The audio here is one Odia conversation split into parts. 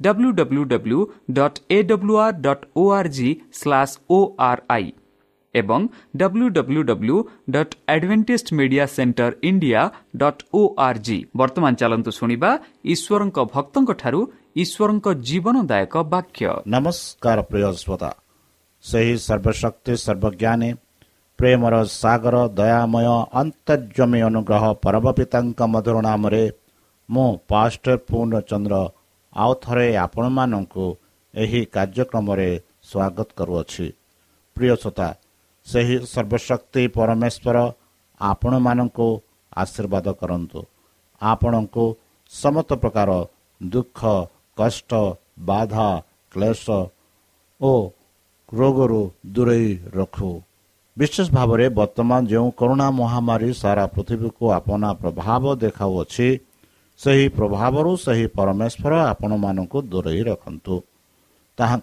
W W W dot A W R dot O R G slash O R I ଏବଂ W W W dot Adventist media centre India dot O R G ବର୍ତ୍ତମାନ ଚାଲନ୍ତୁ ଶୁଣିବା ଈଶ୍ୱରଙ୍କ ଭକ୍ତଙ୍କଠାରୁ ଈଶ୍ୱରଙ୍କ ଜୀବନଦାୟକ ବାକ୍ୟ ନମସ୍କାର ପ୍ରିୟ ଶ୍ରୋତା ସେହି ସର୍ବଶକ୍ତି ସର୍ବଜ୍ଞାନୀ ପ୍ରେମର ସାଗର ଦୟାମୟ ଅନ୍ତର୍ଜମୀ ଅନୁଗ୍ରହ ପରମ ପିତାଙ୍କ ମଧୁର ନାମରେ ମୁଁ ପାଷ୍ଟର ପୂର୍ଣ୍ଣଚନ୍ଦ୍ର ଆଉ ଥରେ ଆପଣମାନଙ୍କୁ ଏହି କାର୍ଯ୍ୟକ୍ରମରେ ସ୍ୱାଗତ କରୁଅଛି। ପ୍ରିୟ ଶ୍ରୋତା ସେହି ସର୍ବଶକ୍ତି ପରମେଶ୍ୱର ଆପଣମାନଙ୍କୁ ଆଶୀର୍ବାଦ କରନ୍ତୁ। ଆପଣଙ୍କୁ ସମସ୍ତ ପ୍ରକାର ଦୁଃଖ କଷ୍ଟ ବାଧା କ୍ଲେଶ ଓ ରୋଗରୁ ଦୂରେଇ ରଖୁ। ବିଶେଷ ଭାବରେ ବର୍ତ୍ତମାନ ଯେଉଁ କରୋନା ମହାମାରୀ ସାରା ପୃଥିବୀକୁ ଆପଣା ପ୍ରଭାବ ଦେଖାଉଅଛି ସେହି ପ୍ରଭାବରୁ ସେହି ପରମେଶ୍ୱର ଆପଣମାନଙ୍କୁ ଦୂରେଇ ରଖନ୍ତୁ। ତାହା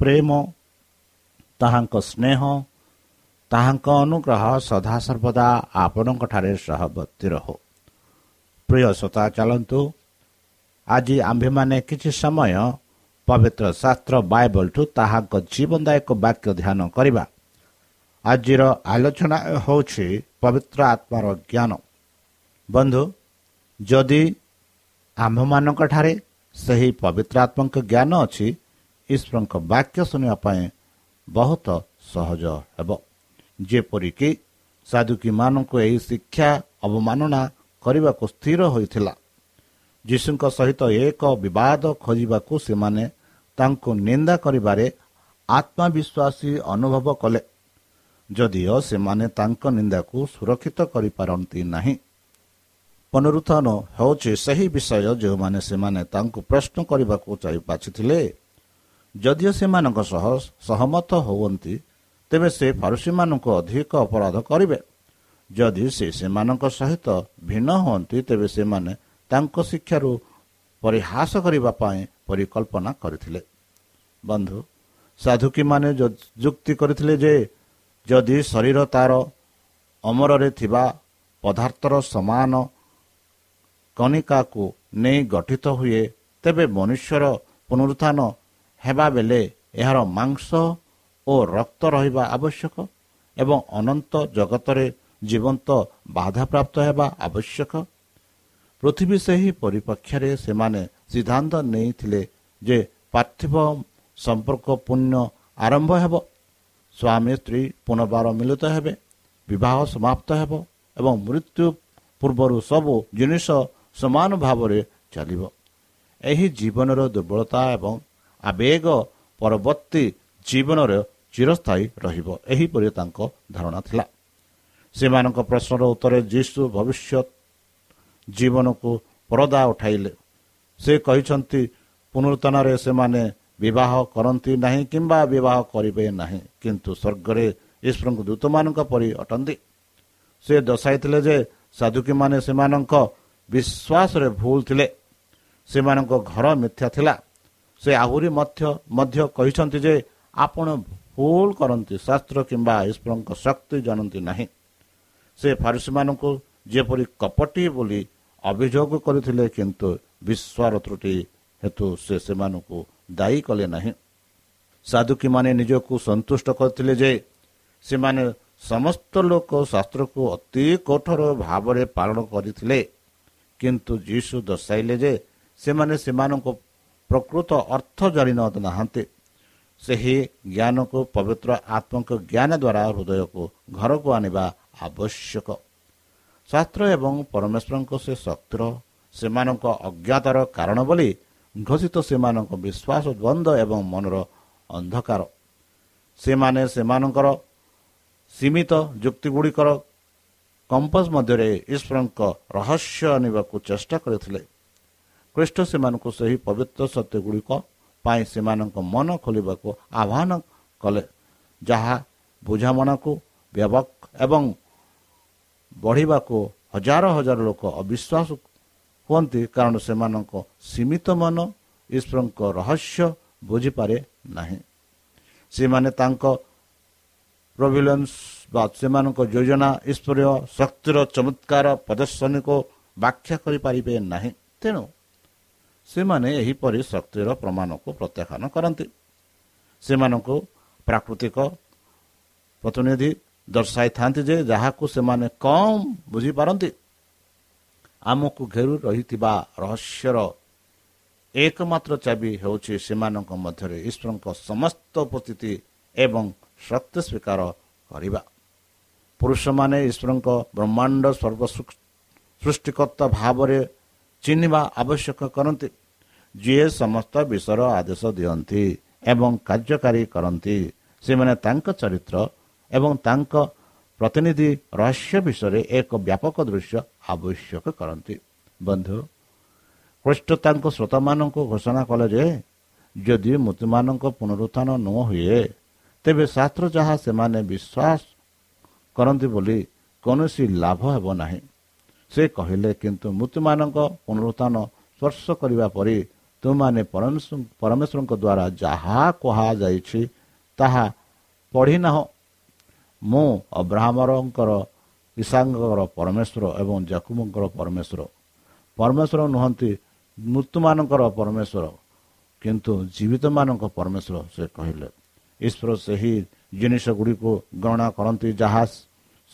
ପ୍ରେମ ତାହାଙ୍କ ସ୍ନେହ ତାହାଙ୍କ ଅନୁଗ୍ରହ ସଦାସର୍ବଦା ଆପଣଙ୍କଠାରେ ସହବର୍ତ୍ତୀ ରହୁ। ପ୍ରିୟ ଶ୍ରୋତା ଚାଲନ୍ତୁ। ଆଜି ଆମ୍ଭେମାନେ କିଛି ସମୟ ପବିତ୍ର ଶାସ୍ତ୍ର ବାଇବଲଠୁ ତାହାଙ୍କ ଜୀବନଦାୟକ ବାକ୍ୟ ଧ୍ୟାନ କରିବା। ଆଜିର ଆଲୋଚନା ହେଉଛି ପବିତ୍ର ଆତ୍ମାର ଜ୍ଞାନ। ବନ୍ଧୁ ଯଦି ଆମ୍ଭମାନଙ୍କଠାରେ ସେହି ପବିତ୍ର ଆତ୍ମାଙ୍କ ଜ୍ଞାନ ଅଛି। ଈଶ୍ୱରଙ୍କ ବାକ୍ୟ ଶୁଣିବା ପାଇଁ ବହୁତ ସହଜ ହେବ। ଯେପରିକି ସାଧୁକୀମାନଙ୍କୁ ଏହି ଶିକ୍ଷା ଅବମାନନା କରିବାକୁ ସ୍ଥିର ହୋଇଥିଲା। ଯୀଶୁଙ୍କ ସହିତ ଏକ ବିବାଦ ଖୋଜିବାକୁ ସେମାନେ ତାଙ୍କୁ ନିନ୍ଦା କରିବାରେ ଆତ୍ମବିଶ୍ୱାସୀ ଅନୁଭବ କଲେ। ଯଦିଓ ସେମାନେ ତାଙ୍କ ନିନ୍ଦାକୁ ସୁରକ୍ଷିତ କରିପାରନ୍ତି ନାହିଁ। ପୁନରୁତ୍ଥାନ ହେଉଛି ସେହି ବିଷୟ ଯେଉଁମାନେ ସେମାନେ ତାଙ୍କୁ ପ୍ରଶ୍ନ କରିବାକୁ ବାଛିଥିଲେ ଯଦିଓ ସେମାନଙ୍କ ସହ ସହମତ ହୁଅନ୍ତି ତେବେ ସେ ଫାରୁସୀମାନଙ୍କୁ ଅଧିକ ଅପରାଧ କରିବେ। ଯଦି ସେ ସେମାନଙ୍କ ସହିତ ଭିନ୍ନ ହୁଅନ୍ତି ତେବେ ସେମାନେ ତାଙ୍କ ଶିକ୍ଷାରୁ ପରିହାସ କରିବା ପାଇଁ ପରିକଳ୍ପନା କରିଥିଲେ। ବନ୍ଧୁ ସାଧୁକୀମାନେ ଯୁକ୍ତି କରିଥିଲେ ଯେ ଯଦି ଶରୀର ତାର ଅମରରେ ଥିବା ପଦାର୍ଥର ସମାନ କଣିକାକୁ ନେଇ ଗଠିତ ହୁଏ ତେବେ ମନୁଷ୍ୟର ପୁନରୁତ୍ଥାନ ହେବା ବେଳେ ଏହାର ମାଂସ ଓ ରକ୍ତ ରହିବା ଆବଶ୍ୟକ ଏବଂ ଅନନ୍ତ ଜଗତରେ ଜୀବନ୍ତ ବାଧାପ୍ରାପ୍ତ ହେବା ଆବଶ୍ୟକ। ପୃଥିବୀ ସେହି ପରିପକ୍ଷରେ ସେମାନେ ସିଦ୍ଧାନ୍ତ ନେଇଥିଲେ ଯେ ପାର୍ଥିବ ସମ୍ପର୍କ ପୁଣ୍ୟ ଆରମ୍ଭ ହେବ ସ୍ୱାମୀ ସ୍ତ୍ରୀ ପୁନର୍ବାର ମିଳିତ ହେବେ ବିବାହ ସମାପ୍ତ ହେବ ଏବଂ ମୃତ୍ୟୁ ପୂର୍ବରୁ ସବୁ ଜିନିଷ ସମାନ ଭାବରେ ଚାଲିବ। ଏହି ଜୀବନର ଦୁର୍ବଳତା ଏବଂ ଆବେଗ ପରବର୍ତ୍ତୀ ଜୀବନରେ ଚିରସ୍ଥାୟୀ ରହିବ। ଏହିପରି ତାଙ୍କ ଧାରଣା ଥିଲା। ସେମାନଙ୍କ ପ୍ରଶ୍ନର ଉତ୍ତରେ ଯୀଶୁ ଭବିଷ୍ୟତ ଜୀବନକୁ ପରଦା ଉଠାଇଲେ। ସେ କହିଛନ୍ତି ପୁନରୁତ୍ଥାନରେ ସେମାନେ ବିବାହ କରନ୍ତି ନାହିଁ କିମ୍ବା ବିବାହ କରିବେ ନାହିଁ କିନ୍ତୁ ସ୍ୱର୍ଗରେ ଈଶ୍ୱରଙ୍କ ଦୂତମାନଙ୍କ ପରି ଅଟନ୍ତି। ସେ ଦର୍ଶାଇଥିଲେ ଯେ ସାଧୁକୀମାନେ ସେମାନଙ୍କ ବିଶ୍ୱାସରେ ଭୁଲ ଥିଲେ ସେମାନଙ୍କ ଘର ମିଥ୍ୟା ଥିଲା। ସେ ଆହୁରି ମଧ୍ୟ ମଧ୍ୟ କହିଛନ୍ତି ଯେ ଆପଣ ଭୁଲ କରନ୍ତି ଶାସ୍ତ୍ର କିମ୍ବା ଈଶ୍ୱରଙ୍କ ଶକ୍ତି ଜାଣନ୍ତି ନାହିଁ। ସେ ଫାରୁସୀମାନଙ୍କୁ ଯେପରି କପଟି ବୋଲି ଅଭିଯୋଗ କରିଥିଲେ କିନ୍ତୁ ବିଶ୍ୱାର ତ୍ରୁଟି ହେତୁ ସେ ସେମାନଙ୍କୁ ଦାୟୀ କଲେ ନାହିଁ। ସାଧୁକୀମାନେ ନିଜକୁ ସନ୍ତୁଷ୍ଟ କରିଥିଲେ ଯେ ସେମାନେ ସମସ୍ତ ଲୋକ ଶାସ୍ତ୍ରକୁ ଅତି କଠୋର ଭାବରେ ପାଳନ କରିଥିଲେ। କିନ୍ତୁ ଯୀଶୁ ଦର୍ଶାଇଲେ ଯେ ସେମାନେ ସେମାନଙ୍କ ପ୍ରକୃତ ଅର୍ଥ ଜାଣି ନାହାନ୍ତି। ସେହି ଜ୍ଞାନକୁ ପବିତ୍ର ଆତ୍ମଙ୍କ ଜ୍ଞାନ ଦ୍ୱାରା ହୃଦୟକୁ ଘରକୁ ଆଣିବା ଆବଶ୍ୟକ। ଶାସ୍ତ୍ର ଏବଂ ପରମେଶ୍ୱରଙ୍କ ସେ ଶକ୍ତିର ସେମାନଙ୍କ ଅଜ୍ଞାତର କାରଣ ବୋଲି ଘୋଷିତ ସେମାନଙ୍କ ବିଶ୍ୱାସ ଦ୍ୱନ୍ଦ୍ୱ ଏବଂ ମନର ଅନ୍ଧକାର। ସେମାନେ ସେମାନଙ୍କର ସୀମିତ ଯୁକ୍ତିଗୁଡ଼ିକର କମ୍ପସ ମଧ୍ୟରେ ଈଶ୍ୱରଙ୍କ ରହସ୍ୟ ଆଣିବାକୁ ଚେଷ୍ଟା କରିଥିଲେ। ଖ୍ରୀଷ୍ଟ ସେମାନଙ୍କୁ ସେହି ପବିତ୍ର ସତ୍ୟଗୁଡ଼ିକ ପାଇଁ ସେମାନଙ୍କ ମନ ଖୋଲିବାକୁ ଆହ୍ୱାନ କଲେ ଯାହା ବୁଝାମଣାକୁ ବ୍ୟବକ ଏବଂ ବଢ଼ିବାକୁ ହଜାର ହଜାର ଲୋକ ଅବିଶ୍ୱାସ ହୁଅନ୍ତି କାରଣ ସେମାନଙ୍କ ସୀମିତ ମନ ଈଶ୍ୱରଙ୍କ ରହସ୍ୟ ବୁଝିପାରେ ନାହିଁ। ସେମାନେ ତାଙ୍କ ପ୍ରଭିଲେନ୍ସ ବା ସେମାନଙ୍କ ଯୋଜନା ଈଶ୍ୱରୀୟ ଶକ୍ତିର ଚମତ୍କାର ପ୍ରଦର୍ଶନୀକୁ ବ୍ୟାଖ୍ୟା କରିପାରିବେ ନାହିଁ। ତେଣୁ ସେମାନେ ଏହିପରି ଶକ୍ତିର ପ୍ରମାଣକୁ ପ୍ରତ୍ୟାଖ୍ୟାନ କରନ୍ତି। ସେମାନଙ୍କୁ ପ୍ରାକୃତିକ ପ୍ରତିନିଧି ଦର୍ଶାଇଥାନ୍ତି ଯେ ଯାହାକୁ ସେମାନେ କମ୍ ବୁଝିପାରନ୍ତି। ଆମକୁ ଘେରୁ ରହିଥିବା ରହସ୍ୟର ଏକମାତ୍ର ଚାବି ହେଉଛି ସେମାନଙ୍କ ମଧ୍ୟରେ ଈଶ୍ୱରଙ୍କ ସମସ୍ତ ଉପସ୍ଥିତି ଏବଂ ଶକ୍ତି ସ୍ୱୀକାର କରିବା ପୁରୁଷମାନେ ଈଶ୍ୱରଙ୍କ ବ୍ରହ୍ମାଣ୍ଡ ସର୍ବ ସୃଷ୍ଟିକର୍ତ୍ତା ଭାବରେ ଚିହ୍ନିବା ଆବଶ୍ୟକ କରନ୍ତି ଯିଏ ସମସ୍ତ ବିଷୟର ଆଦେଶ ଦିଅନ୍ତି ଏବଂ କାର୍ଯ୍ୟକାରୀ କରନ୍ତି ସେମାନେ ତାଙ୍କ ଚରିତ୍ର ଏବଂ ତାଙ୍କ ପ୍ରତିନିଧି ରହସ୍ୟ ବିଷୟରେ ଏକ ବ୍ୟାପକ ଦୃଶ୍ୟ ଆବଶ୍ୟକ କରନ୍ତି ବନ୍ଧୁ କୃଷ୍ଟ ତାଙ୍କ ଶ୍ରୋତାମାନଙ୍କୁ ଘୋଷଣା କଲେ ଯେ ଯଦି ମୃତ୍ୟୁମାନଙ୍କ ପୁନରୁତ୍ଥାନ ନ ହୁଏ ତେବେ ଶାସ୍ତ୍ର ଯାହା ସେମାନେ ବିଶ୍ୱାସ କରନ୍ତି ବୋଲି କୌଣସି ଲାଭ ହେବ ନାହିଁ। ସେ କହିଲେ କିନ୍ତୁ ମୃତ୍ୟୁମାନଙ୍କ ପୁନରୁତ୍ଥାନ ସ୍ପର୍ଶ କରିବା ପରେ ତୁମମାନେ ପରମେଶ୍ୱରଙ୍କ ଦ୍ୱାରା ଯାହା କୁହାଯାଇଛି ତାହା ପଢ଼ିନାହଁ ମୁଁ ଅବ୍ରାହ୍ମରଙ୍କର ଇଶାଙ୍କର ପରମେଶ୍ୱର ଏବଂ ଜାକୁମଙ୍କର ପରମେଶ୍ୱର। ପରମେଶ୍ୱର ନୁହନ୍ତି ମୃତ୍ୟୁମାନଙ୍କର ପରମେଶ୍ୱର କିନ୍ତୁ ଜୀବିତମାନଙ୍କ ପରମେଶ୍ୱର ସେ କହିଲେ। ଈଶ୍ୱର ସେହି ଜିନିଷ ଗୁଡ଼ିକୁ ଗଣନା କରନ୍ତି ଯାହା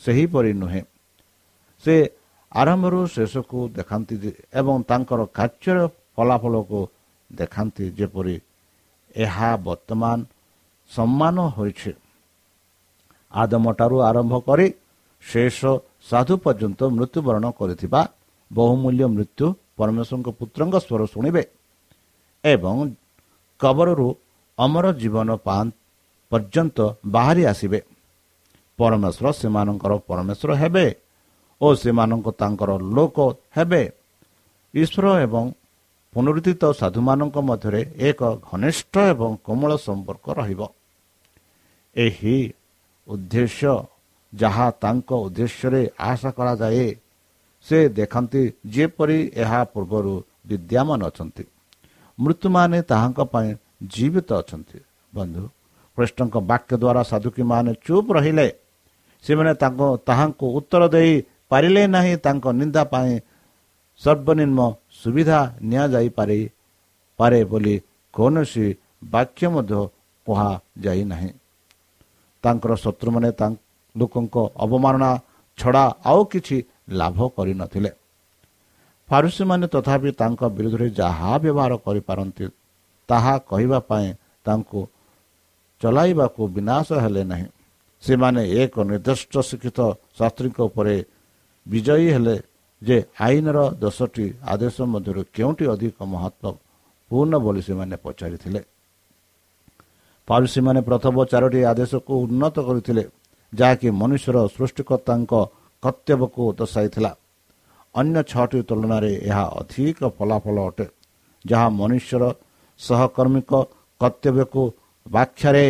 ସେହିପରି ନୁହେଁ। ସେ ଆରମ୍ଭରୁ ଶେଷକୁ ଦେଖାନ୍ତି ଏବଂ ତାଙ୍କର କାର୍ଯ୍ୟର ଫଳାଫଳକୁ ଦେଖାନ୍ତି ଯେପରି ଏହା ବର୍ତ୍ତମାନ ସମ୍ମାନ ହୋଇଛି। ଆଦମଠାରୁ ଆରମ୍ଭ କରି ଶେଷ ସାଧୁ ପର୍ଯ୍ୟନ୍ତ ମୃତ୍ୟୁବରଣ କରିଥିବା ବହୁମୂଲ୍ୟ ମୃତ୍ୟୁ ପରମେଶ୍ୱରଙ୍କ ପୁତ୍ରଙ୍କ ସ୍ୱର ଶୁଣିବେ ଏବଂ କବରରୁ ଅମର ଜୀବନ ପର୍ଯ୍ୟନ୍ତ ବାହାରି ଆସିବେ। ପରମେଶ୍ୱର ସେମାନଙ୍କର ପରମେଶ୍ୱର ହେବେ ଓ ସେମାନଙ୍କ ତାଙ୍କର ଲୋକ ହେବେ। ଈଶ୍ୱର ଏବଂ ପୁନରୁଦ୍ଧିତ ସାଧୁମାନଙ୍କ ମଧ୍ୟରେ ଏକ ଘନିଷ୍ଠ ଏବଂ କୋମଳ ସମ୍ପର୍କ ରହିବ। ଏହି ଉଦ୍ଦେଶ୍ୟ ଯାହା ତାଙ୍କ ଉଦ୍ଦେଶ୍ୟରେ ଆଶା କରାଯାଏ ସେ ଦେଖନ୍ତି ଯେପରି ଏହା ପୂର୍ବରୁ ବିଦ୍ୟମାନ ଅଛନ୍ତି। ମୃତ୍ୟୁମାନେ ତାହାଙ୍କ ପାଇଁ ଜୀବିତ ଅଛନ୍ତି। ବନ୍ଧୁ କୃଷ୍ଣଙ୍କ ବାକ୍ୟ ଦ୍ୱାରା ସାଧୁକୀମାନେ ଚୁପ୍ ରହିଲେ ସେମାନେ ତାଙ୍କ ତାହାଙ୍କୁ ଉତ୍ତର ଦେଇ ପାରିଲେ ନାହିଁ ତାଙ୍କ ନିନ୍ଦା ପାଇଁ ସର୍ବନିମ୍ନ ସୁବିଧା ନିଆଯାଇପାରେ ପାରେ ବୋଲି କୌଣସି ବାକ୍ୟ ମଧ୍ୟ କୁହାଯାଇନାହିଁ ତାଙ୍କର ଶତ୍ରୁମାନେ ଲୋକଙ୍କ ଅବମାନନା ଛଡ଼ା ଆଉ କିଛି ଲାଭ କରିନଥିଲେ ଫାରୁସୀମାନେ ତଥାପି ତାଙ୍କ ବିରୁଦ୍ଧରେ ଯାହା ବ୍ୟବହାର କରିପାରନ୍ତି ତାହା କହିବା ପାଇଁ ତାଙ୍କୁ ଚଲାଇବାକୁ ବିନାଶ ହେଲେ ନାହିଁ। ସେମାନେ ଏକ ନିର୍ଦ୍ଦିଷ୍ଟ ଶିକ୍ଷିତ ଶାସ୍ତ୍ରୀଙ୍କ ଉପରେ ବିଜୟୀ ହେଲେ ଯେ ଆଇନର ଦଶଟି ଆଦେଶ ମଧ୍ୟରୁ କେଉଁଟି ଅଧିକ ମହତ୍ଵପୂର୍ଣ୍ଣ ବୋଲି ସେମାନେ ପଚାରିଥିଲେ। ପାରୁସୀମାନେ ପ୍ରଥମ ଚାରୋଟି ଆଦେଶକୁ ଉନ୍ନତ କରିଥିଲେ ଯାହାକି ମନୁଷ୍ୟର ସୃଷ୍ଟିକର୍ତ୍ତାଙ୍କ କର୍ତ୍ତବ୍ୟକୁ ଦର୍ଶାଇଥିଲା। ଅନ୍ୟ ଛଅଟି ତୁଳନାରେ ଏହା ଅଧିକ ଫଳାଫଳ ଅଟେ ଯାହା ମନୁଷ୍ୟର ସହକର୍ମୀଙ୍କ କର୍ତ୍ତବ୍ୟକୁ ବ୍ୟାଖ୍ୟାରେ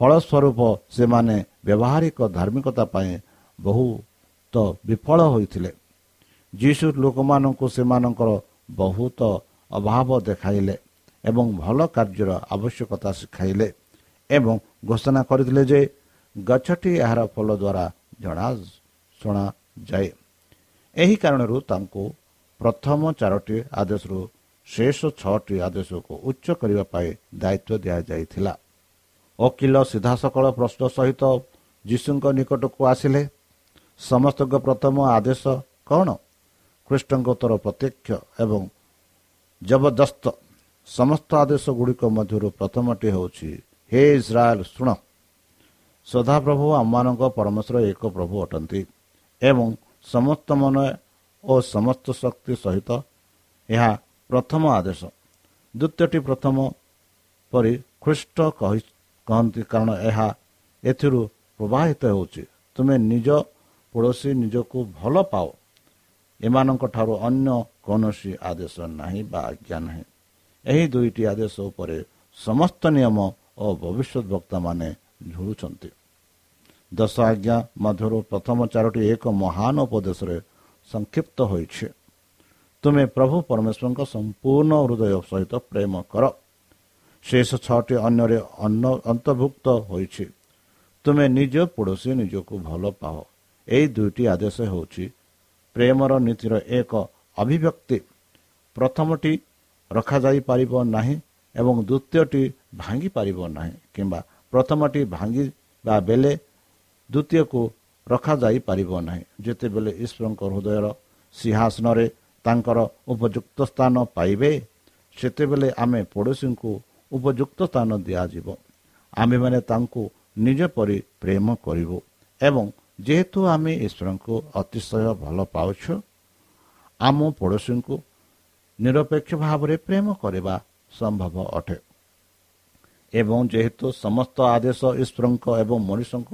ଫଳସ୍ୱରୂପ ସେମାନେ ବ୍ୟବହାରିକ ଧାର୍ମିକତା ପାଇଁ ବହୁତ ବିଫଳ ହୋଇଥିଲେ। ଯୀଶୁ ଲୋକମାନଙ୍କୁ ସେମାନଙ୍କର ବହୁତ ଅଭାବ ଦେଖାଇଲେ ଏବଂ ଭଲ କାର୍ଯ୍ୟର ଆବଶ୍ୟକତା ଶିଖାଇଲେ ଏବଂ ଘୋଷଣା କରିଥିଲେ ଯେ ଗଛଟି ଏହାର ଫଳ ଦ୍ୱାରା ଜଣା ଶୁଣାଯାଏ। ଏହି କାରଣରୁ ତାଙ୍କୁ ପ୍ରଥମ ଚାରୋଟି ଆଦେଶରୁ ଶେଷ ଛଅଟି ଆଦେଶକୁ ଉଚ୍ଚ କରିବା ପାଇଁ ଦାୟିତ୍ୱ ଦିଆଯାଇଥିଲା। ଓକିଲ ସିଧାସକଳ ପ୍ରଶ୍ନ ସହିତ ଯୀଶୁଙ୍କ ନିକଟକୁ ଆସିଲେ। ସମସ୍ତଙ୍କ ପ୍ରଥମ ଆଦେଶ କ'ଣ? ଖ୍ରୀଷ୍ଟଙ୍କୋତ୍ତର ପ୍ରତ୍ୟକ୍ଷ ଏବଂ ଜବରଦସ୍ତ। ସମସ୍ତ ଆଦେଶ ଗୁଡ଼ିକ ମଧ୍ୟରୁ ପ୍ରଥମଟି ହେଉଛି ହେ ଇସ୍ରାଏଲ ଶୁଣ। ସଦାପ୍ରଭୁ ଆମମାନଙ୍କ ପରମେଶ୍ୱର ଏକ ପ୍ରଭୁ ଅଟନ୍ତି ଏବଂ ସମସ୍ତ ମନ ଓ ସମସ୍ତ ଶକ୍ତି ସହିତ ଏହା ପ୍ରଥମ ଆଦେଶ। ଦ୍ୱିତୀୟଟି ପ୍ରଥମ ପରି ଖ୍ରୀଷ୍ଟ କହନ୍ତି କାରଣ ଏହା ଏଥିରୁ ପ୍ରବାହିତ ହେଉଛି ତୁମେ ନିଜ ପଡ଼ୋଶୀ ନିଜକୁ ଭଲ ପାଅ। ଏମାନଙ୍କ ଠାରୁ ଅନ୍ୟ କୌଣସି ଆଦେଶ ନାହିଁ ବା ଆଜ୍ଞା ନାହିଁ ଏହି ଦୁଇଟି ଆଦେଶ ଉପରେ ସମସ୍ତ ନିୟମ ଓ ଭବିଷ୍ୟତ ବକ୍ତାମାନେ ଝୁଳୁଛନ୍ତି ଦଶ ଆଜ୍ଞା ମଧ୍ୟରୁ ପ୍ରଥମ ଚାରୋଟି ଏକ ମହାନ ଉପଦେଶରେ ସଂକ୍ଷିପ୍ତ ହୋଇଛି। ତୁମେ ପ୍ରଭୁ ପରମେଶ୍ୱରଙ୍କ ସମ୍ପୂର୍ଣ୍ଣ ହୃଦୟ ସହିତ ପ୍ରେମ କର। ଶେଷ ଛଅଟି ଅନ୍ୟରେ ଅନ୍ତର୍ଭୁକ୍ତ ହୋଇଛି। ତୁମେ ନିଜ ପଡ଼ୋଶୀ ନିଜକୁ ଭଲ ପାଅ। ଏହି ଦୁଇଟି ଆଦେଶ ହେଉଛି ପ୍ରେମର ନୀତିର ଏକ ଅଭିବ୍ୟକ୍ତି। ପ୍ରଥମଟି ରଖାଯାଇପାରିବ ନାହିଁ ଏବଂ ଦ୍ୱିତୀୟଟି ଭାଙ୍ଗି ପାରିବ ନାହିଁ କିମ୍ବା ପ୍ରଥମଟି ଭାଙ୍ଗିବା ବେଳେ ଦ୍ୱିତୀୟକୁ ରଖାଯାଇପାରିବ ନାହିଁ। ଯେତେବେଳେ ଈଶ୍ୱରଙ୍କ ହୃଦୟର ସିଂହାସନରେ ତାଙ୍କର ଉପଯୁକ୍ତ ସ୍ଥାନ ପାଇବେ ସେତେବେଳେ ଆମେ ପଡ଼ୋଶୀଙ୍କୁ ଉପଯୁକ୍ତ ସ୍ଥାନ ଦିଆଯିବ। ଆମେମାନେ ତାଙ୍କୁ ନିଜ ପରି ପ୍ରେମ କରିବୁ ଏବଂ ଯେହେତୁ ଆମେ ଈଶ୍ୱରଙ୍କୁ ଅତିଶୟ ଭଲ ପାଉଛୁ ଆମ ପଡ଼ୋଶୀଙ୍କୁ ନିରପେକ୍ଷ ଭାବରେ ପ୍ରେମ କରିବା ସମ୍ଭବ ଅଟେ। ଏବଂ ଯେହେତୁ ସମସ୍ତ ଆଦେଶ ଈଶ୍ୱରଙ୍କ ଏବଂ ମଣିଷଙ୍କ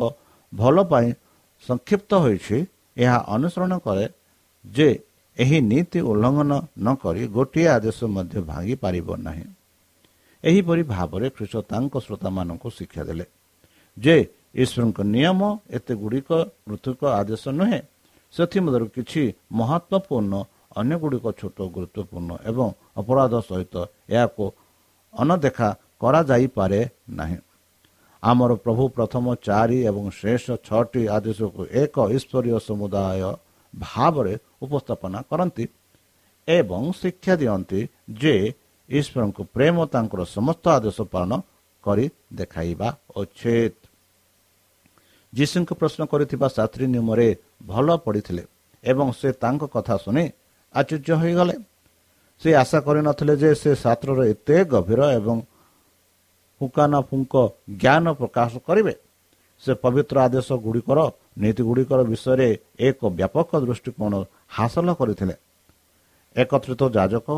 ଭଲ ପାଇଁ ସଂକ୍ଷିପ୍ତ ହୋଇଛି ଏହା ଅନୁସରଣ କରେ ଯେ ଏହି ନୀତି ଉଲ୍ଲଂଘନ ନ କରି ଗୋଟିଏ ଆଦେଶ ମଧ୍ୟ ଭାଙ୍ଗି ପାରିବ ନାହିଁ। ଏହିପରି ଭାବରେ ଖ୍ରୀଷ୍ଟ ତାଙ୍କ ଶ୍ରୋତାମାନଙ୍କୁ ଶିକ୍ଷା ଦେଲେ ଯେ ଈଶ୍ୱରଙ୍କ ନିୟମ ଏତେ ଗୁଡ଼ିକ ପୃଥକ ଆଦେଶ ନୁହେଁ ସେଥିମଧ୍ୟରୁ କିଛି ମହତ୍ଵପୂର୍ଣ୍ଣ ଅନ୍ୟ ଗୁଡ଼ିକ ଛୋଟ ଗୁରୁତ୍ୱପୂର୍ଣ୍ଣ ଏବଂ ଅପରାଧ ସହିତ ଏହାକୁ ଅନଦେଖା କରାଯାଇପାରେ ନାହିଁ। ଆମର ପ୍ରଭୁ ପ୍ରଥମ ଚାରି ଏବଂ ଶେଷ ଛଅଟି ଆଦେଶକୁ ଏକ ଈଶ୍ୱରୀୟ ସମୁଦାୟ ଭାବରେ ଉପସ୍ଥାପନା କରନ୍ତି ଏବଂ ଶିକ୍ଷା ଦିଅନ୍ତି ଯେ ଈଶ୍ୱରଙ୍କୁ ପ୍ରେମ ତାଙ୍କର ସମସ୍ତ ଆଦେଶ ପାଳନ କରି ଦେଖାଇବା ଉଚିତ। ଯୀଶୁଙ୍କୁ ପ୍ରଶ୍ନ କରିଥିବା ଶାସ୍ତ୍ରୀ ନିୟମରେ ଭଲ ପଡ଼ିଥିଲେ ଏବଂ ସେ ତାଙ୍କ କଥା ଶୁଣି ଆଚର୍ଯ୍ୟ ହୋଇଗଲେ। ସେ ଆଶା କରିନଥିଲେ ଯେ ସେ ଶାସ୍ତ୍ରର ଏତେ ଗଭୀର ଏବଂ ଫୁଙ୍କାନାଫୁଙ୍କ ଜ୍ଞାନ ପ୍ରକାଶ କରିବେ। ସେ ପବିତ୍ର ଆଦେଶ ଗୁଡ଼ିକର ନୀତି ଗୁଡ଼ିକର ବିଷୟରେ ଏକ ବ୍ୟାପକ ଦୃଷ୍ଟିକୋଣ ହାସଲ କରିଥିଲେ। ଏକତ୍ରିତ ଯାଜକ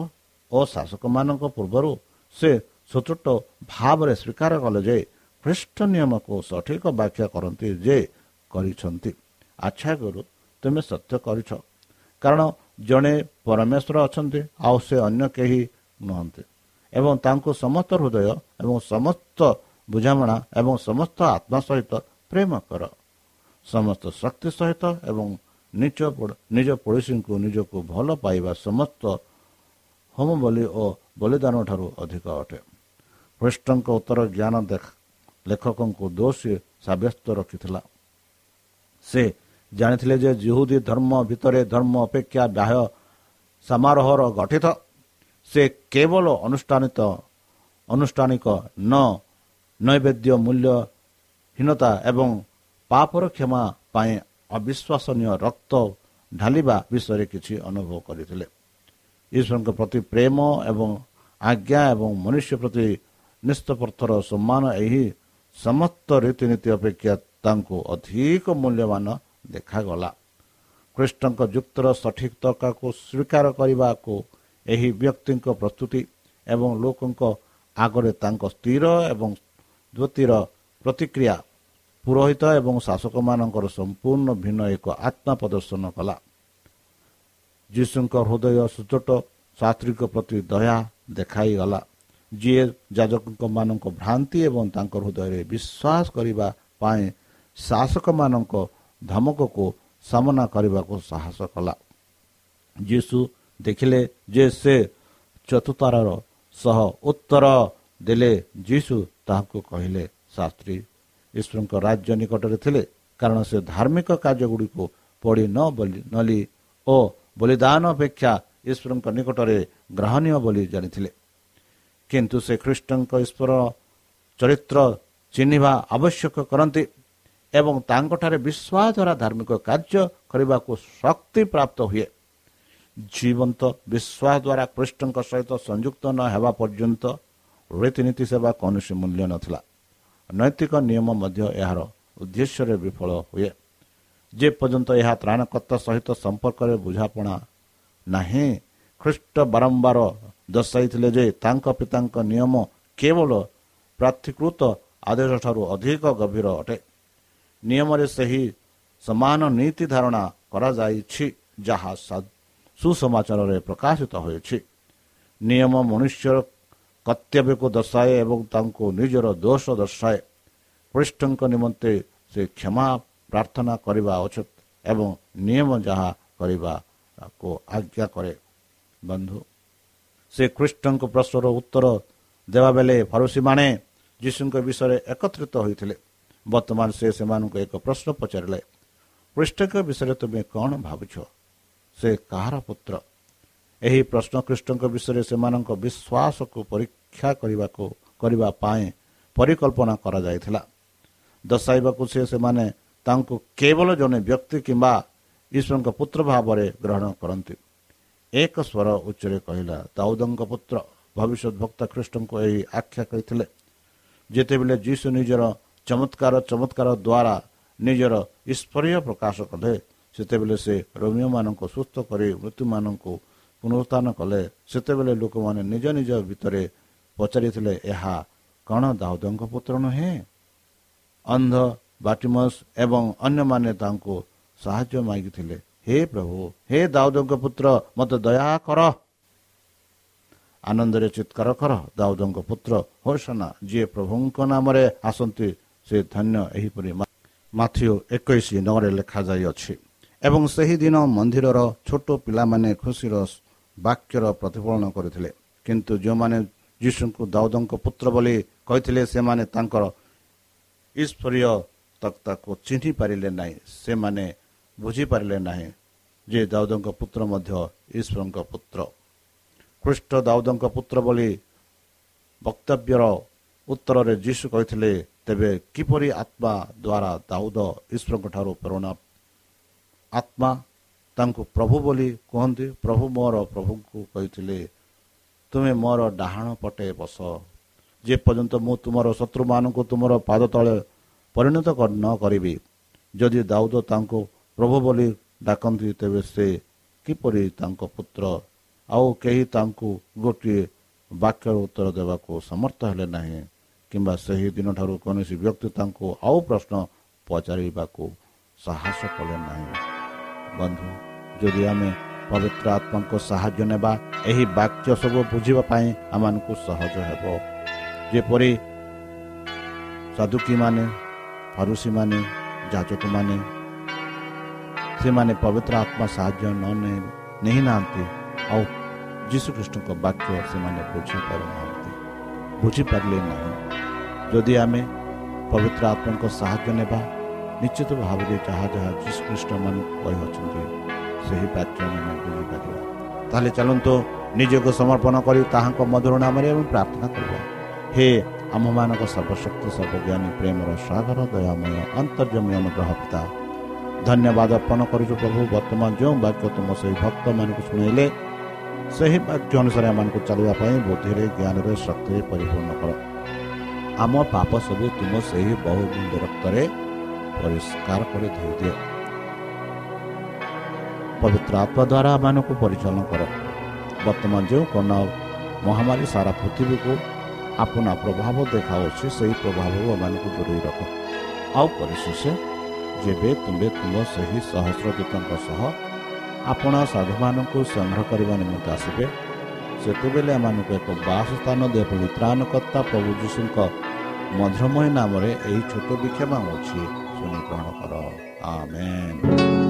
ଓ ଶାସକମାନଙ୍କ ପୂର୍ବରୁ ସେ ସଚୋଟ ଭାବରେ ସ୍ୱୀକାର କଲେ ଯେ ଖ୍ରୀଷ୍ଟ ନିୟମକୁ ସଠିକ ବ୍ୟାଖ୍ୟା କରନ୍ତି ଯେ କରିଛନ୍ତି। ଆଚ୍ଛା ଗୁରୁ ତୁମେ ସତ୍ୟ କରିଛ। କାରଣ ଜଣେ ପରମେଶ୍ୱର ଅଛନ୍ତି ଆଉ ସେ ଅନ୍ୟ କେହି ନୁହନ୍ତି। ଏବଂ ତାଙ୍କୁ ସମସ୍ତ ହୃଦୟ ଏବଂ ସମସ୍ତ ବୁଝାମଣା ଏବଂ ସମସ୍ତ ଆତ୍ମା ସହିତ ପ୍ରେମ କର। ସମସ୍ତ ଶକ୍ତି ସହିତ ଏବଂ ନିଜ ନିଜ ପଡ଼ୋଶୀଙ୍କୁ ନିଜକୁ ଭଲ ପାଇବା ସମସ୍ତ ହୋମ ବଲି ଓ ବଳିଦାନ ଠାରୁ ଅଧିକ ଅଟେ। ଖ୍ରୀଷ୍ଟଙ୍କ ଉତ୍ତର ଜ୍ଞାନ ଲେଖକଙ୍କୁ ଦୋଷୀ ସାବ୍ୟସ୍ତ ରଖିଥିଲା। ସେ ଜାଣିଥିଲେ ଯେ ଜିହୁଦୀ ଧର୍ମ ଭିତରେ ଧର୍ମ ଅପେକ୍ଷା ବାହ୍ୟ ସମାରୋହର ଗଠିତ। ସେ କେବଳ ଅନୁଷ୍ଠାନିତ ଅନୁଷ୍ଠାନିକ ନ ନୈବେଦ୍ୟ ମୂଲ୍ୟହୀନତା ଏବଂ ପାପର କ୍ଷମା ପାଇଁ ଅବିଶ୍ୱାସନୀୟ ରକ୍ତ ଢାଲିବା ବିଷୟରେ କିଛି ଅନୁଭବ କରିଥିଲେ। ଈଶ୍ୱରଙ୍କ ପ୍ରତି ପ୍ରେମ ଏବଂ ଆଜ୍ଞା ଏବଂ ମନୁଷ୍ୟ ପ୍ରତି ନିଷ୍ପଥର ସମ୍ମାନ ଏହି ସମସ୍ତ ରୀତିନୀତି ଅପେକ୍ଷା ତାଙ୍କୁ ଅଧିକ ମୂଲ୍ୟବାନ ଦେଖାଗଲା। କୃଷ୍ଣଙ୍କ ଯୁକ୍ତର ସଠିକ ତର୍କକୁ ସ୍ୱୀକାର କରିବାକୁ ଏହି ବ୍ୟକ୍ତିଙ୍କ ପ୍ରସ୍ତୁତି ଏବଂ ଲୋକଙ୍କ ଆଗରେ ତାଙ୍କ ସ୍ଥିର ଏବଂ ଦ୍ୱିତୀୟର ପ୍ରତିକ୍ରିୟା ପୁରୋହିତ ଏବଂ ଶାସକମାନଙ୍କର ସମ୍ପୂର୍ଣ୍ଣ ଭିନ୍ନ ଏକ ଆତ୍ମା ପ୍ରଦର୍ଶନ କଲା। ଯୀଶୁଙ୍କ ହୃଦୟ ସୁଚୋଟ ଶାସ୍ତ୍ରୀଙ୍କ ପ୍ରତି ଦୟା ଦେଖାଇଗଲା। ଯିଏ ଯାଜକଙ୍କ ମାନଙ୍କ ଭ୍ରାନ୍ତି ଏବଂ ତାଙ୍କ ହୃଦୟରେ ବିଶ୍ୱାସ କରିବା ପାଇଁ ଶାସକମାନଙ୍କ ଧମକକୁ ସାମନା କରିବାକୁ ସାହସ କଲା। ଯୀଶୁ ଦେଖିଲେ ଯେ ସେ ଚତୁର୍ଥର ସହ ଉତ୍ତର ଦେଲେ। ଯୀଶୁ ତାହାକୁ କହିଲେ ଶାସ୍ତ୍ରୀ ଈଶ୍ୱରଙ୍କ ରାଜ୍ୟ ନିକଟରେ ଥିଲେ କାରଣ ସେ ଧାର୍ମିକ କାର୍ଯ୍ୟଗୁଡ଼ିକୁ ପଢ଼ି ନ ନଲି ଓ ବଳିଦାନ ଅପେକ୍ଷା ଈଶ୍ୱରଙ୍କ ନିକଟରେ ଗ୍ରହଣୀୟ ବୋଲି ଜାଣିଥିଲେ। କିନ୍ତୁ ସେ ଖ୍ରୀଷ୍ଟଙ୍କ ଈଶ୍ୱର ଚରିତ୍ର ଚିହ୍ନିବା ଆବଶ୍ୟକ କରନ୍ତି ଏବଂ ତାଙ୍କଠାରେ ବିଶ୍ୱାସ ଦ୍ୱାରା ଧାର୍ମିକ କାର୍ଯ୍ୟ କରିବାକୁ ଶକ୍ତି ପ୍ରାପ୍ତ ହୁଏ। ଜୀବନ୍ତ ବିଶ୍ୱାସ ଦ୍ୱାରା କୃଷ୍ଣଙ୍କ ସହିତ ସଂଯୁକ୍ତ ନ ହେବା ପର୍ଯ୍ୟନ୍ତ ରୀତିନୀତି ସେବା କୌଣସି ମୂଲ୍ୟ ନଥିଲା। ନୈତିକ ନିୟମ ମଧ୍ୟ ଏହାର ଉଦ୍ଦେଶ୍ୟରେ ବିଫଳ ହୁଏ। ଯେପର୍ଯ୍ୟନ୍ତ ଏହା ତ୍ରାଣକର୍ତ୍ତା ସହିତ ସମ୍ପର୍କରେ ବୁଝାପଣା ନାହିଁ ଖ୍ରୀଷ୍ଟ ବାରମ୍ବାର ଦର୍ଶାଇଥିଲେ ଯେ ତାଙ୍କ ପିତାଙ୍କ ନିୟମ କେବଳ ପ୍ରାର୍ଥୀକୃତ ଆଦେଶ ଠାରୁ ଅଧିକ ଗଭୀର ଅଟେ। ନିୟମରେ ସେହି ସମାନ ନୀତି ଧାରଣା କରାଯାଇଛି ଯାହା ସୁସମାଚାରରେ ପ୍ରକାଶିତ ହୋଇଛି। ନିୟମ ମନୁଷ୍ୟର କର୍ତ୍ତବ୍ୟକୁ ଦର୍ଶାଏ ଏବଂ ତାଙ୍କୁ ନିଜର ଦୋଷ ଦର୍ଶାଏ ପୃଷ୍ଠଙ୍କ ନିମନ୍ତେ ସେ କ୍ଷମା ପ୍ରାର୍ଥନା କରିବା ଉଚିତ ଏବଂ ନିୟମ ଯାହା କରିବାକୁ ଆଜ୍ଞା କରେ ବନ୍ଧୁ ସେ ଖ୍ରୀଷ୍ଟଙ୍କ ପ୍ରଶ୍ନର ଉତ୍ତର ଦେବା ବେଳେ ଫରୁସିମାନେ ଯୀଶୁଙ୍କ ବିଷୟରେ ଏକତ୍ରିତ ହୋଇଥିଲେ ବର୍ତ୍ତମାନ ସେ ସେମାନଙ୍କୁ ଏକ ପ୍ରଶ୍ନ ପଚାରିଲେ ପୃଷ୍ଠଙ୍କ ବିଷୟରେ ତୁମେ କ'ଣ ଭାବୁଛ ସେ କାହାର ପୁତ୍ର ଏହି ପ୍ରଶ୍ନ ଖ୍ରୀଷ୍ଟଙ୍କ ବିଷୟରେ ସେମାନଙ୍କ ବିଶ୍ୱାସକୁ ପରୀକ୍ଷା କରିବାକୁ କରିବା ପାଇଁ ପରିକଳ୍ପନା କରାଯାଇଥିଲା। ଦର୍ଶାଇବାକୁ ସେ ସେମାନେ ତାଙ୍କୁ କେବଳ ଜଣେ ବ୍ୟକ୍ତି କିମ୍ବା ଈଶ୍ୱରଙ୍କ ପୁତ୍ର ଭାବରେ ଗ୍ରହଣ କରନ୍ତି। ଏକ ସ୍ୱର ଉଚ୍ଚରେ କହିଲା ଦାଉଦଙ୍କ ପୁତ୍ର ଭବିଷ୍ୟତ ଭକ୍ତ ଖ୍ରୀଷ୍ଟଙ୍କୁ ଏହି ଆଖ୍ୟା କହିଥିଲେ। ଯେତେବେଳେ ଯୀଶୁ ନିଜର ଚମତ୍କାର ଚମତ୍କାର ଦ୍ୱାରା ନିଜର ଈଶ୍ୱରୀୟ ପ୍ରକାଶ କଲେ ସେତେବେଳେ ସେ ରୋମିଓମାନଙ୍କୁ ସୁସ୍ଥ କରି ମୃତ୍ୟୁମାନଙ୍କୁ ପୁନରୁତ୍ଥାନ କଲେ ସେତେବେଳେ ଲୋକମାନେ ନିଜ ନିଜ ଭିତରେ ପଚାରିଥିଲେ ଏହା କ'ଣ ଦାଉଦଙ୍କ ପୁତ୍ର ନୁହେଁ? ଅନ୍ଧ ବାଟିମସ୍ ଏବଂ ଅନ୍ୟମାନେ ତାଙ୍କୁ ସାହାଯ୍ୟ ମାଗିଥିଲେ। ହେ ପ୍ରଭୁ ହେ ଦାଉଦଙ୍କ ପୁତ୍ର ମୋତେ ଦୟା କର। ଆନନ୍ଦରେ ଚିତ୍କାର କର ଦାଉଦଙ୍କ ପୁତ୍ର ହୋସନା ଯିଏ ପ୍ରଭୁଙ୍କ ନାମରେ ଆସନ୍ତି ସେ ଧନ୍ୟ ଏହିପରି ମାଥିଓ ଏକୋଇଶ ନଅରେ ଲେଖାଯାଇଅଛି। ଏବଂ ସେହିଦିନ ମନ୍ଦିରର ଛୋଟ ପିଲାମାନେ ଖୁସିର ବାକ୍ୟର ପ୍ରତିଫଳନ କରିଥିଲେ। କିନ୍ତୁ ଯେଉଁମାନେ ଯୀଶୁଙ୍କୁ ଦାଉଦଙ୍କ ପୁତ୍ର ବୋଲି କହିଥିଲେ ସେମାନେ ତାଙ୍କର ଈଶ୍ୱରୀୟ ତକ୍ତାକୁ ଚିହ୍ନି ପାରିଲେ ନାହିଁ। ସେମାନେ ବୁଝିପାରିଲେ ନାହିଁ ଯେ ଦାଉଦଙ୍କ ପୁତ୍ର ମଧ୍ୟ ଈଶ୍ୱରଙ୍କ ପୁତ୍ର। ଖ୍ରୀଷ୍ଟ ଦାଉଦଙ୍କ ପୁତ୍ର ବୋଲି ବକ୍ତବ୍ୟର ଉତ୍ତରରେ ଯୀଶୁ କହିଥିଲେ ତେବେ କିପରି ଆତ୍ମା ଦ୍ୱାରା ଦାଉଦ ଈଶ୍ୱରଙ୍କ ଠାରୁ ପ୍ରେରଣା ଆତ୍ମା ତାଙ୍କୁ ପ୍ରଭୁ ବୋଲି କୁହନ୍ତି ପ୍ରଭୁ ମୋର ପ୍ରଭୁଙ୍କୁ କହିଥିଲେ ତୁମେ ମୋର ଡାହାଣ ପଟେ ବସ। ଯେପର୍ଯ୍ୟନ୍ତ ମୁଁ ତୁମର ଶତ୍ରୁମାନଙ୍କୁ ତୁମର ପାଦ ତଳେ ପରିଣତ ନ କରିବି ଯଦି ଦାଉଦ ତାଙ୍କୁ ପ୍ରଭୁ ବୋଲି ଡାକନ୍ତି ତେବେ ସେ କିପରି ତାଙ୍କ ପୁତ୍ର ଆଉ କେହି ତାଙ୍କୁ ଗୋଟିଏ ବାକ୍ୟର ଉତ୍ତର ଦେବାକୁ ସମର୍ଥ ହେଲେ ନାହିଁ କିମ୍ବା ସେହି ଦିନଠାରୁ କୌଣସି ବ୍ୟକ୍ତି ତାଙ୍କୁ ଆଉ ପ୍ରଶ୍ନ ପଚାରିବାକୁ ସାହସ କଲେ ନାହିଁ। ବନ୍ଧୁ ଯଦି ଆମେ ପବିତ୍ର ଆତ୍ମାଙ୍କ ସାହାଯ୍ୟ ନେବା ଏହି ବାକ୍ୟ ସବୁ ବୁଝିବା ପାଇଁ ଆମମାନଙ୍କୁ ସହଜ ହେବ। ଯେପରି ସାଧୁକୀମାନେ ଫରୁସିମାନେ ଯାଜକମାନେ ସେମାନେ ପବିତ୍ର ଆତ୍ମା ସାହାଯ୍ୟ ନ ନେଇ ନାହାନ୍ତି ଆଉ ଯୀଶୁଖ୍ରୀଷ୍ଟଙ୍କ ବାକ୍ୟ ସେମାନେ ବୁଝିପାରୁନାହାନ୍ତି ବୁଝିପାରିଲେ ନାହିଁ। ଯଦି ଆମେ ପବିତ୍ର ଆତ୍ମାଙ୍କ ସାହାଯ୍ୟ ନେବା ନିଶ୍ଚିତ ଭାବରେ ଯାହା ଯାହା ଯୀଶୁଖ୍ରୀଷ୍ଟ ମାନଙ୍କୁ କହିଅଛନ୍ତି ସେହି ବାକ୍ୟ ଆମେ ବୁଝିପାରିବା ତାହେଲେ ଚାଲନ୍ତୁ ନିଜକୁ ସମର୍ପଣ କରି ତାହାଙ୍କ ମଧୁର ନାମରେ ଆମେ ପ୍ରାର୍ଥନା କରିବା। ହେ ଆମମାନଙ୍କ ସର୍ବଶକ୍ତି ସର୍ବଜ୍ଞାନୀ ପ୍ରେମର ସାଗର ଦୟାମୟ ଅନ୍ତର୍ଜମୀ ଅନୁଗ୍ରହ ପିତା ଧନ୍ୟବାଦ ଅର୍ପଣ କରୁଛୁ ପ୍ରଭୁ ବର୍ତ୍ତମାନ ଯେଉଁ ବାକ୍ୟ ତୁମ ସେହି ଭକ୍ତମାନଙ୍କୁ ଶୁଣାଇଲେ ସେହି ବାକ୍ୟ ଅନୁସାରେ ଆମମାନଙ୍କୁ ଚାଲିବା ପାଇଁ ବୁଦ୍ଧିରେ ଜ୍ଞାନରେ ଶକ୍ତିରେ ପରିପୂର୍ଣ୍ଣ କର। ଆମ ପାପ ସବୁ ତୁମ ସେହି ବହୁ ରକ୍ତରେ ପରିଷ୍କାର କରି ଧୋଇଦିଅ ପବିତ୍ର ଆତ୍ମା ଦ୍ୱାରା ଆମମାନଙ୍କୁ ପରିଚାଳନା କର। ବର୍ତ୍ତମାନ ଯେଉଁ କରୋନା ମହାମାରୀ ସାରା ପୃଥିବୀକୁ ଆପଣା ପ୍ରଭାବ ଦେଖାଉଛି ସେହି ପ୍ରଭାବକୁ ଆମମାନଙ୍କୁ ଦୂରେଇ ରଖ। ଆଉ ପରିଶେଷ ଯେବେ ତୁମେ ତୁମ ସେହି ସହସ୍ରଦୂତଙ୍କ ସହ ଆପଣ ସାଧୁମାନଙ୍କୁ ସଂଗ୍ରହ କରିବା ନିମନ୍ତେ ଆସିବେ ସେତେବେଳେ ଏମାନଙ୍କୁ ଏକ ବାସ ସ୍ଥାନ ଦେହ ପରି ତ୍ରାଣକର୍ତ୍ତା ପ୍ରଭୁ ଯୀଶୁଙ୍କ ମଧୁରମୟ ନାମରେ ଏହି ଛୋଟ ବିକ୍ଷେପ ଅଛି। 주니 그러므로 아멘.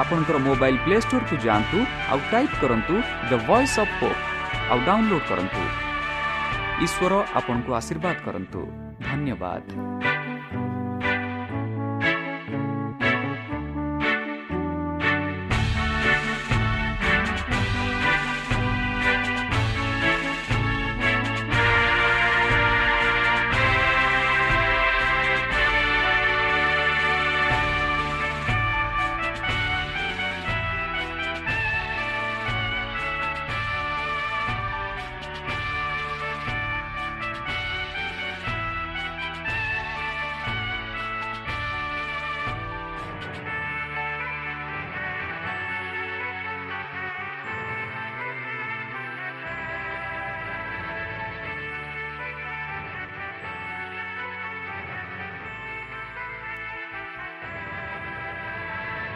ଆପଣଙ୍କର ମୋବାଇଲ୍ ପ୍ଲେ ଷ୍ଟୋରକୁ ଯାଆନ୍ତୁ ଆଉ ଟାଇପ୍ କରନ୍ତୁ ଦ ଭଏସ୍ ଅଫ୍ ହୋପ୍ ଆଉ ଡାଉନଲୋଡ୍ କରନ୍ତୁ। ଈଶ୍ୱର ଆପଣଙ୍କୁ ଆଶୀର୍ବାଦ କରନ୍ତୁ। ଧନ୍ୟବାଦ।